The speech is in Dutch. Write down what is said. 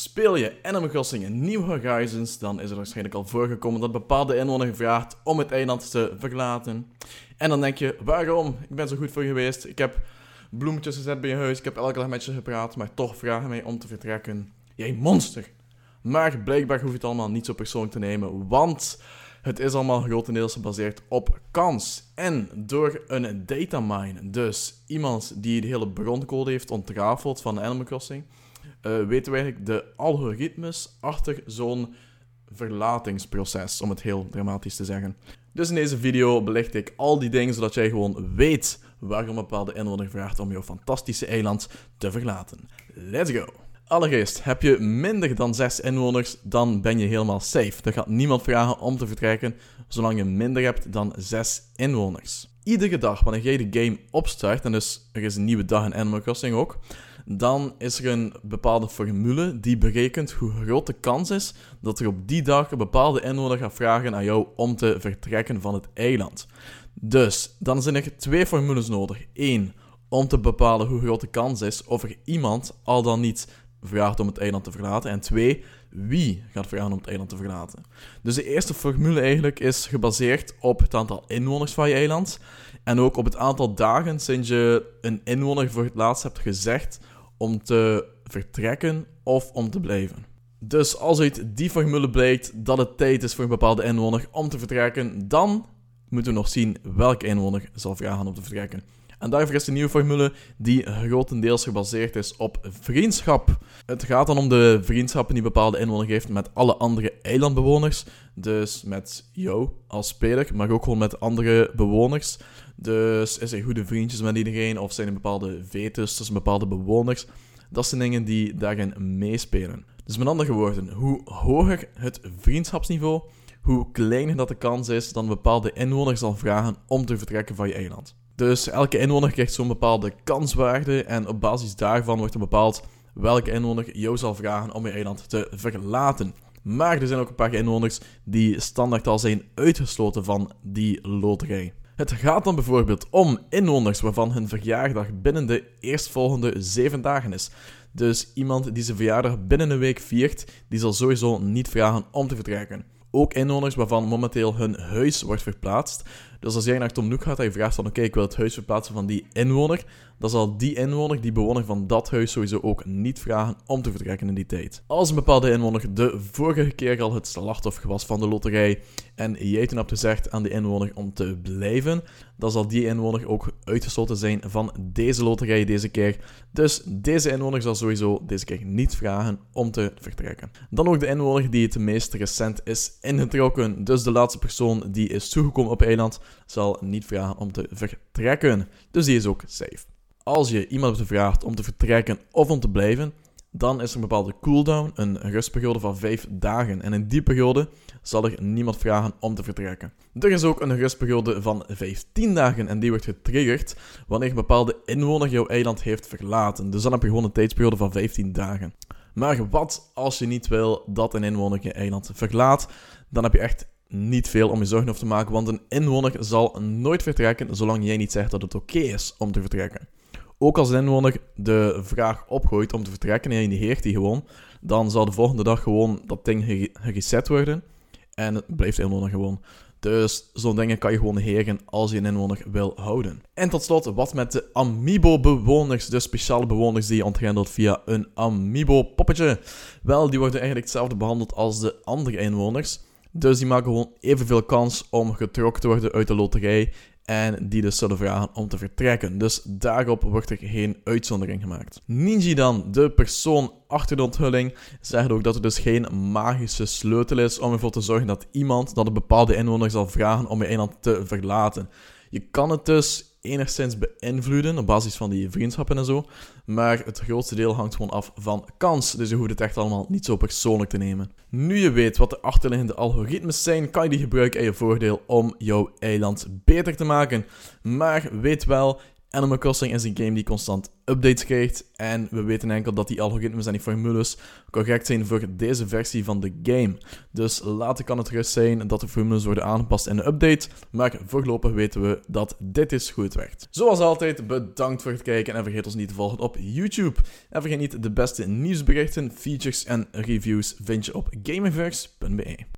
Speel je Animal Crossing New Horizons, dan is het waarschijnlijk al voorgekomen dat bepaalde inwoner vraagt om het eiland te verlaten. En dan denk je, waarom? Ik ben zo goed voor geweest. Ik heb bloemetjes gezet bij je huis, ik heb elke dag met je gepraat, maar toch vragen mij om te vertrekken. Jij monster! Maar blijkbaar hoef je het allemaal niet zo persoonlijk te nemen, want het is allemaal grotendeels gebaseerd op kans. En door een datamine, dus iemand die de hele broncode heeft ontrafeld van Animal Crossing, uh, weten we eigenlijk de algoritmes achter zo'n verlatingsproces, om het heel dramatisch te zeggen. Dus in deze video belicht ik al die dingen zodat jij gewoon weet waarom een bepaalde inwoner vraagt om jouw fantastische eiland te verlaten. Let's go! Allereerst, heb je minder dan 6 inwoners, dan ben je helemaal safe. Er gaat niemand vragen om te vertrekken, zolang je minder hebt dan 6 inwoners. Iedere dag, wanneer jij de game opstart, en dus er is een nieuwe dag in Animal Crossing ook, dan is er een bepaalde formule die berekent hoe groot de kans is dat er op die dag een bepaalde inwoner gaat vragen aan jou om te vertrekken van het eiland. Dus, dan zijn er twee formules nodig. Eén, om te bepalen hoe groot de kans is of er iemand al dan niet vraagt om het eiland te verlaten. En twee, wie gaat vragen om het eiland te verlaten. Dus de eerste formule eigenlijk is gebaseerd op het aantal inwoners van je eiland. En ook op het aantal dagen sinds je een inwoner voor het laatst hebt gezegd om te vertrekken of om te blijven. Dus als uit die formule blijkt dat het tijd is voor een bepaalde inwoner om te vertrekken, dan moeten we nog zien welke inwoner zal vragen om te vertrekken. En daarvoor is de nieuwe formule die grotendeels gebaseerd is op vriendschap. Het gaat dan om de vriendschappen die bepaalde inwoner heeft met alle andere eilandbewoners. Dus met jou als speler, maar ook gewoon met andere bewoners. Dus is hij goede vriendjes met iedereen of zijn er bepaalde vetus tussen bepaalde bewoners? Dat zijn dingen die daarin meespelen. Dus met andere woorden, hoe hoger het vriendschapsniveau, hoe kleiner dat de kans is dat een bepaalde inwoner zal vragen om te vertrekken van je eiland. Dus elke inwoner krijgt zo'n bepaalde kanswaarde en op basis daarvan wordt er bepaald welke inwoner jou zal vragen om je eiland te verlaten. Maar er zijn ook een paar inwoners die standaard al zijn uitgesloten van die loterij. Het gaat dan bijvoorbeeld om inwoners waarvan hun verjaardag binnen de eerstvolgende zeven dagen is. Dus iemand die zijn verjaardag binnen een week viert, die zal sowieso niet vragen om te vertrekken. Ook inwoners waarvan momenteel hun huis wordt verplaatst. Dus als jij naar Tom Nook gaat en je vraagt van oké, ik wil het huis verplaatsen van die inwoner, dan zal die inwoner, die bewoner van dat huis, sowieso ook niet vragen om te vertrekken in die tijd. Als een bepaalde inwoner de vorige keer al het slachtoffer was van de loterij en jij toen hebt gezegd aan die inwoner om te blijven, dan zal die inwoner ook uitgesloten zijn van deze loterij deze keer. Dus deze inwoner zal sowieso deze keer niet vragen om te vertrekken. Dan ook de inwoner die het meest recent is ingetrokken. Dus de laatste persoon die is toegekomen op eiland zal niet vragen om te vertrekken. Dus die is ook safe. Als je iemand gevraagd om te vertrekken of om te blijven, dan is er een bepaalde cooldown, een rustperiode van 5 dagen. En in die periode zal er niemand vragen om te vertrekken. Er is ook een rustperiode van 15 dagen en die wordt getriggerd wanneer een bepaalde inwoner jouw eiland heeft verlaten. Dus dan heb je gewoon een tijdsperiode van 15 dagen. Maar wat als je niet wil dat een inwoner je eiland verlaat? Dan heb je echt niet veel om je zorgen over te maken, want een inwoner zal nooit vertrekken zolang jij niet zegt dat het oké is om te vertrekken. Ook als een inwoner de vraag opgooit om te vertrekken en je negeert die gewoon, dan zal de volgende dag gewoon dat ding gereset worden en het blijft de inwoner gewoon. Dus zo'n dingen kan je gewoon negeren als je een inwoner wil houden. En tot slot, wat met de Amiibo-bewoners, de speciale bewoners die je ontgrendelt via een Amiibo-poppetje? Wel, die worden eigenlijk hetzelfde behandeld als de andere inwoners. Dus die maken gewoon evenveel kans om getrokken te worden uit de loterij en die dus zullen vragen om te vertrekken. Dus daarop wordt er geen uitzondering gemaakt. Ninji dan, de persoon achter de onthulling, zegt ook dat er dus geen magische sleutel is om ervoor te zorgen dat iemand, dat een bepaalde inwoner zal vragen om je eiland te verlaten. Je kan het dus enigszins beïnvloeden op basis van die vriendschappen en zo. Maar het grootste deel hangt gewoon af van kans. Dus je hoeft het echt allemaal niet zo persoonlijk te nemen. Nu je weet wat de achterliggende algoritmes zijn, kan je die gebruiken in je voordeel om jouw eiland beter te maken. Maar weet wel, Animal Crossing is een game die constant updates krijgt. En we weten enkel dat die algoritmes en die formules correct zijn voor deze versie van de game. Dus later kan het gerust zijn dat de formules worden aangepast in de update. Maar voorlopig weten we dat dit is goed werkt. Zoals altijd, bedankt voor het kijken en vergeet ons niet te volgen op YouTube. En vergeet niet de beste nieuwsberichten, features en reviews vind je op gameverse.be.